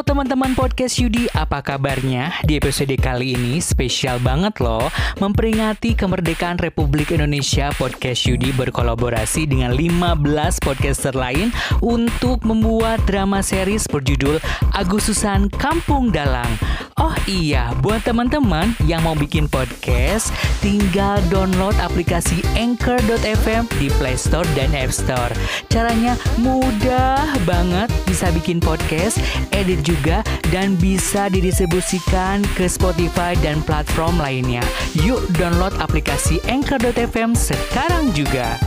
Halo teman-teman podcast Yudi, apa kabarnya? Di episode kali ini spesial banget loh Memperingati kemerdekaan Republik Indonesia Podcast Yudi berkolaborasi dengan 15 podcaster lain Untuk membuat drama series berjudul Agustusan Kampung Dalang Oh iya, buat teman-teman yang mau bikin podcast Tinggal download aplikasi Anchor.fm di Play Store dan App Store Caranya mudah banget bisa bikin podcast edit juga dan bisa didistribusikan ke Spotify dan platform lainnya. Yuk download aplikasi Anchor.fm sekarang juga.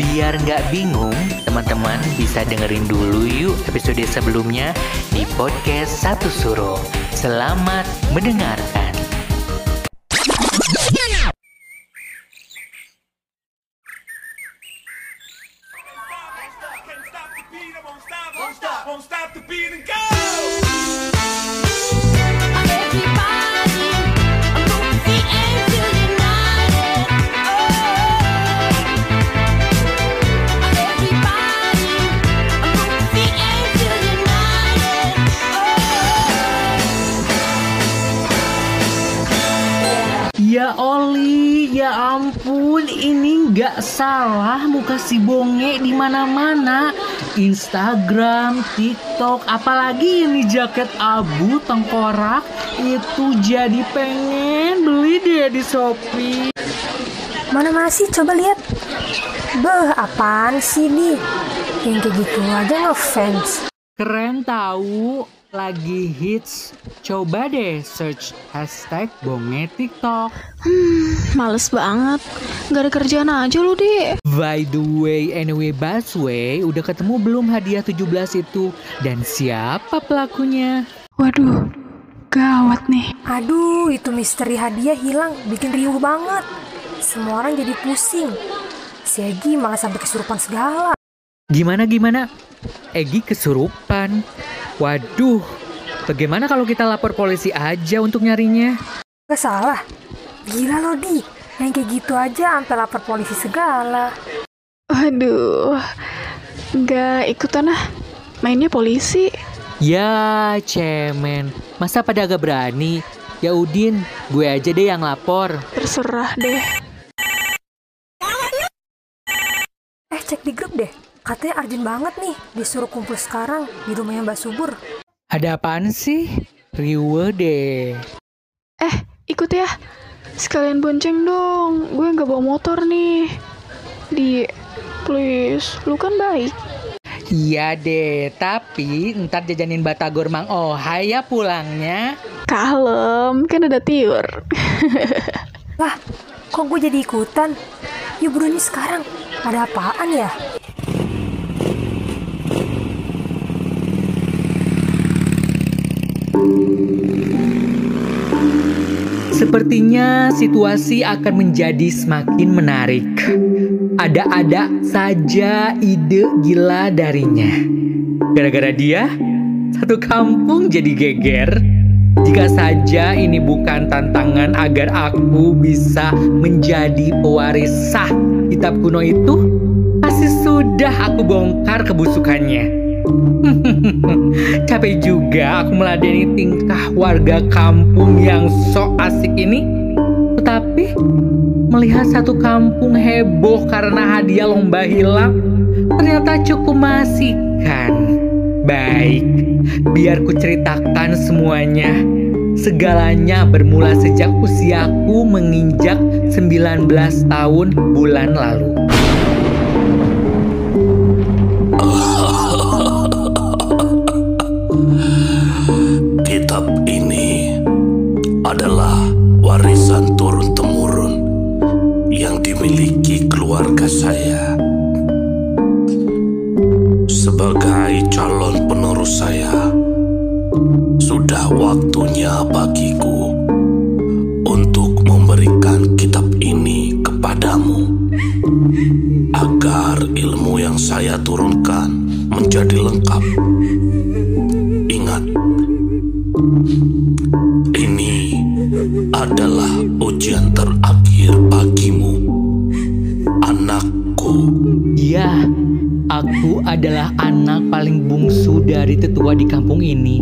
Biar nggak bingung, teman-teman bisa dengerin dulu yuk episode sebelumnya di podcast Satu Suruh. Selamat mendengarkan. Nggak salah muka si Bonge di mana-mana. Instagram, TikTok, apalagi ini jaket abu tengkorak itu jadi pengen beli deh di Shopee. Mana masih coba lihat. Beh, apaan sih nih? Yang kayak gitu aja ngefans. Keren tahu, lagi hits. Coba deh search hashtag Bonge TikTok. Males banget. Gak ada kerjaan aja lu, Dek. By the way, anyway, Busway, udah ketemu belum hadiah 17 itu? Dan siapa pelakunya? Waduh, gawat nih. Aduh, itu misteri hadiah hilang, bikin riuh banget. Semua orang jadi pusing. Si Egi malah sampai kesurupan segala. Gimana gimana? Egi kesurupan. Waduh, bagaimana kalau kita lapor polisi aja untuk nyarinya? Gak salah. Gila lo, Di. Yang kayak gitu aja sampai lapor polisi segala. Waduh, gak ikutan ah. Mainnya polisi. Ya, cemen. Masa pada agak berani? Ya Udin, gue aja deh yang lapor. Terserah deh. Eh, cek di grup deh. Katanya urgent banget nih, disuruh kumpul sekarang di rumahnya Mbak Subur. Ada apaan sih? Riwe deh. Eh, ikut ya. Sekalian bonceng dong. Gue gak bawa motor nih. Di, please. Lu kan baik. Iya deh, tapi ntar jajanin batagor Mang Ohai ya pulangnya. Kalem, kan ada tiur. Lah, kok gue jadi ikutan? Yuk bro, ini sekarang. Ada apaan ya? Sepertinya situasi akan menjadi semakin menarik. Ada-ada saja ide gila darinya. Gara-gara dia, satu kampung jadi geger. Jika saja ini bukan tantangan agar aku bisa menjadi pewaris sah kitab kuno itu, pasti sudah aku bongkar kebusukannya. Capek juga aku meladeni tingkah warga kampung yang sok asik ini. Tetapi melihat satu kampung heboh karena hadiah lomba hilang, ternyata cukup mengasihkan. Baik, biar ku ceritakan semuanya. Segalanya bermula sejak usiaku menginjak 19 tahun bulan lalu. Kitab keluarga saya. Sebagai calon penerus saya, sudah waktunya bagiku untuk memberikan kitab ini kepadamu agar ilmu yang saya turunkan menjadi lengkap. Ingat, ini adalah ujian terakhir bagimu. Ya, Aku adalah anak paling bungsu dari tetua di kampung ini.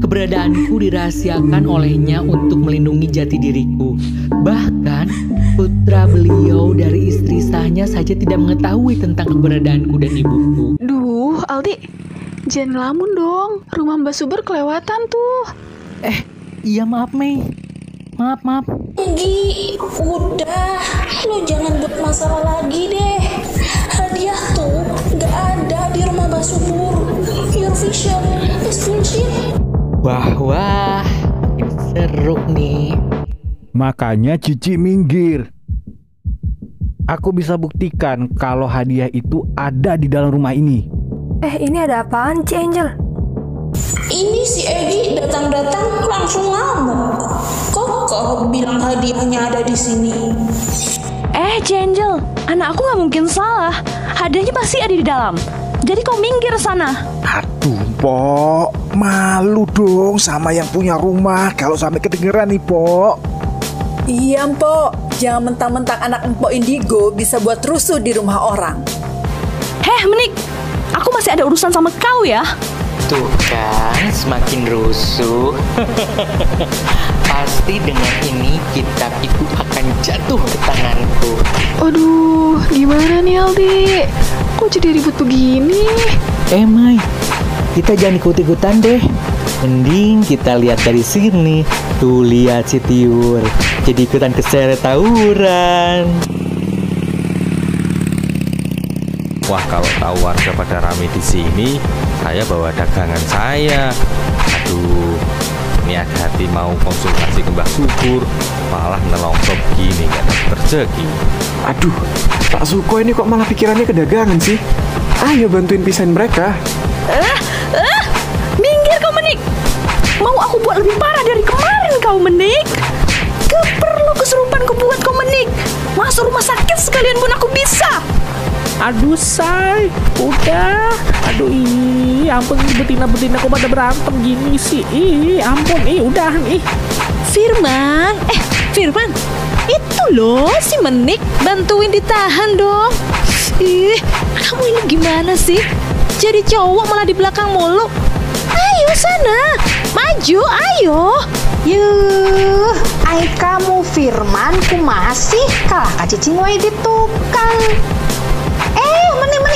Keberadaanku dirahasiakan olehnya untuk melindungi jati diriku. Bahkan putra beliau dari istri sahnya saja tidak mengetahui tentang keberadaanku dan ibuku. Duh, Aldi, jangan ngelamun dong. Rumah Mbak Suber kelewatan tuh. Eh, iya maaf Mei. Maaf, maaf. Gi, udah, lo jangan buat masalah lagi deh. Hadiah tuh gak ada di rumah Mbak Subur. Your vision is bullshit. Wah, wah. Seru nih. Makanya Cici minggir. Aku bisa buktikan kalau hadiah itu ada di dalam rumah ini. Eh, ini ada apaan, Ci Angel? Ini si Egi datang-datang langsung ngamuk. Kokoh bilang hadiahnya ada di sini. Eh, Angel, anak aku nggak mungkin salah. Hadiahnya pasti ada di dalam. Jadi kau minggir sana. Aduh, Pok. Malu dong sama yang punya rumah kalau sampai kedengeran nih, Pok. Iya, Mpok. Jangan mentang-mentang anak Mpok Indigo bisa buat rusuh di rumah orang. Heh, Menik, aku masih ada urusan sama kau ya. Tuh kan, semakin rusuh. Pasti dengan ini kitab itu akan jatuh ke tanganku. Aduh, gimana nih Aldi? Kok jadi ribut begini? Eh Mai, kita jangan ikut-ikutan deh. Mending kita lihat dari sini. Tuh lihat si Tiur. Jadi ikutan keseret tawuran. Wah kalau tahu warga pada rame di sini, saya bawa dagangan saya. Aduh, niat hati mau konsultasi ke Mbah Subur, malah nelongsop gini nggak rezeki. Aduh, Pak Suko ini kok malah pikirannya ke dagangan sih? Ayo bantuin pisahin mereka. Ah, ah, minggir kau Menik. Mau aku buat lebih parah dari kemarin kau Menik. Gak perlu kesurupan ku buat kau Menik. Masuk rumah sakit sekalian pun aku bisa. Aduh say, udah. Aduh ih, ampun ih, betina-betina kok pada berantem gini sih. Ih, ampun ih, udah ih. Firman, eh Firman, itu loh si Menik bantuin ditahan dong. Ih, kamu ini gimana sih? Jadi cowok malah di belakang mulu. Ayo sana, maju, ayo. Yuh, ai kamu Firman ku masih kalah ka cicing wae di tukang.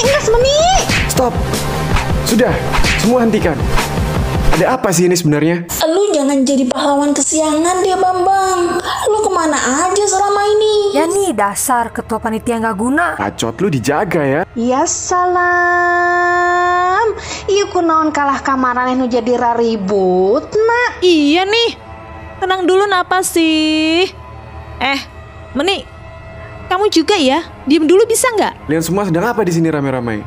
Ngas meni. Stop. Sudah, semua hentikan. Ada apa sih ini sebenarnya? Lu jangan jadi pahlawan kesiangan dia Bambang. Lu ke mana aja selama ini? Ya nih, dasar ketua panitia nggak guna. Bacot lu dijaga ya. Ya salam. Ieu kunaon kalah kamaran nu jadi raribut nak. Iya nih, tenang dulu napa sih? Eh, Meni, kamu juga ya? Diem dulu bisa nggak? Kalian semua sedang apa di sini rame-rame?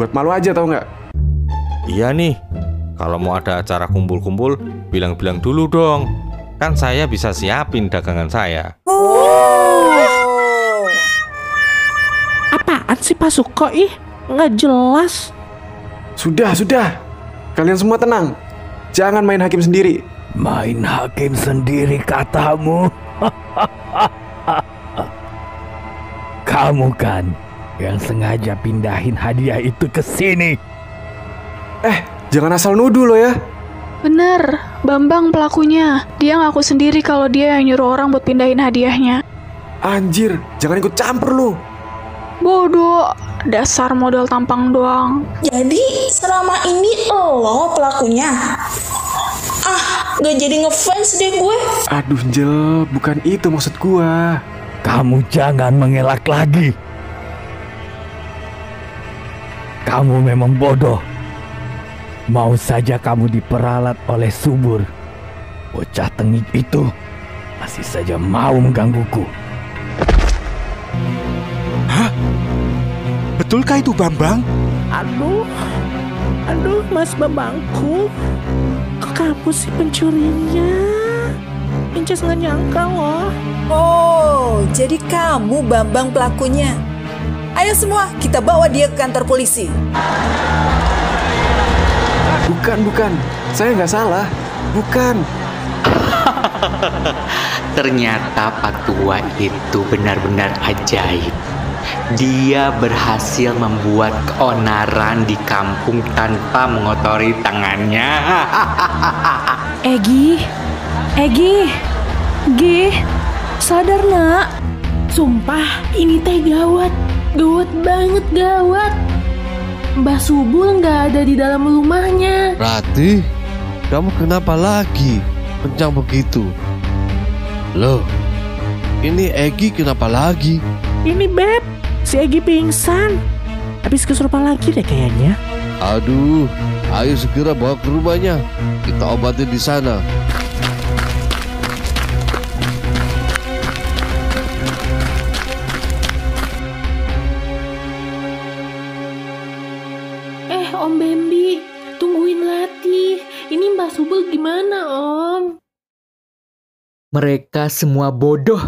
Buat malu aja tau nggak? Iya nih, kalau mau ada acara kumpul-kumpul, bilang-bilang dulu dong. Kan saya bisa siapin dagangan saya. Apaan sih Pak Suko ih? Nggak jelas. Sudah, sudah. Kalian semua tenang. Jangan main hakim sendiri. Main hakim sendiri katamu. Kamu kan yang sengaja pindahin hadiah itu ke sini. Eh, jangan asal nuduh lo ya. Bener, Bambang pelakunya. Dia ngaku sendiri kalau dia yang nyuruh orang buat pindahin hadiahnya. Anjir, jangan ikut campur lu. Bodoh, dasar modal tampang doang. Jadi selama ini lo pelakunya? Ah, gak jadi ngefans deh gue. Aduh, Jel, bukan itu maksud gua. Kamu jangan mengelak lagi. Kamu memang bodoh. Mau saja kamu diperalat oleh subur. Bocah tengik itu masih saja mau menggangguku. Hah? Betulkah itu Bambang? Aduh, aduh Mas Bambangku. Kok kamu sih pencurinya? Inces nggak nyangka loh. Oh, jadi kamu Bambang pelakunya. Ayo semua, kita bawa dia ke kantor polisi. Bukan, bukan. Saya nggak salah. Bukan. Ternyata Pak Tua itu benar-benar ajaib. dia berhasil membuat keonaran di kampung tanpa mengotori tangannya. Egi, Egi, Gi, sadar nak. Sumpah, ini teh gawat. Gawat banget, gawat. Mbah Subul nggak ada di dalam rumahnya. Rati, kamu kenapa lagi kencang begitu? Loh, ini Egi kenapa lagi? Ini Beb, si Egi pingsan. Habis kesurupan lagi deh kayaknya. Aduh, ayo segera bawa ke rumahnya. Kita obatin di sana. Om Bambi, tungguin Lati. Ini Mbah Subul gimana, Om? Mereka semua bodoh,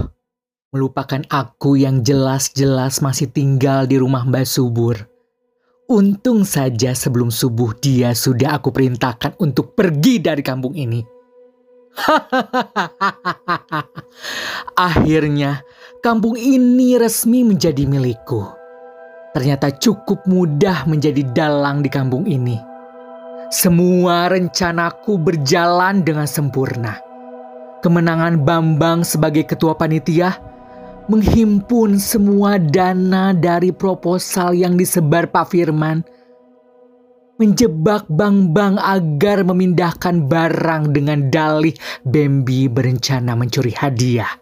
melupakan aku yang jelas-jelas masih tinggal di rumah Mbak Subur. Untung saja sebelum subuh dia sudah aku perintahkan untuk pergi dari kampung ini. Akhirnya, kampung ini resmi menjadi milikku. Ternyata cukup mudah menjadi dalang di kampung ini. Semua rencanaku berjalan dengan sempurna. Kemenangan Bambang sebagai ketua panitia menghimpun semua dana dari proposal yang disebar Pak Firman menjebak Bang-Bang agar memindahkan barang dengan dalih Bambi berencana mencuri hadiah.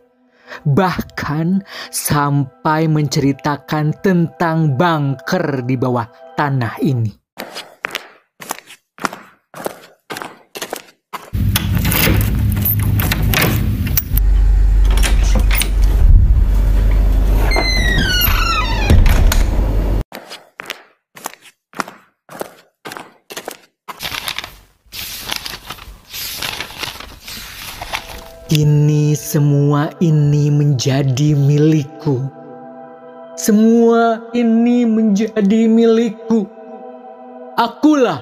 Bahkan sampai menceritakan tentang bunker di bawah tanah ini. Ini semua ini menjadi milikku. Semua ini menjadi milikku. Akulah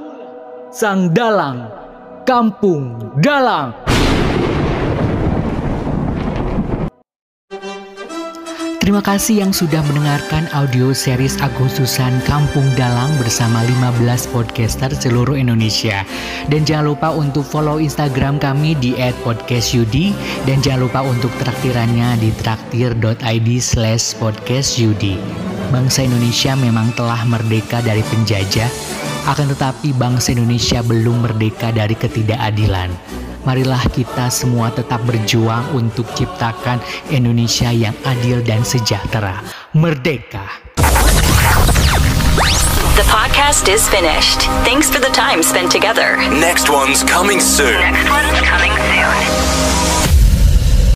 sang dalang kampung dalang. Terima kasih yang sudah mendengarkan audio series Agustusan Kampung Dalang bersama 15 podcaster seluruh Indonesia. Dan jangan lupa untuk follow Instagram kami di @podcastyudi dan jangan lupa untuk traktirannya di traktir.id slash podcastyudi. Bangsa Indonesia memang telah merdeka dari penjajah, akan tetapi bangsa Indonesia belum merdeka dari ketidakadilan. Marilah kita semua tetap berjuang untuk ciptakan Indonesia yang adil dan sejahtera. Merdeka! The podcast is finished. Thanks for the time spent together. Next one's coming soon. Next one's coming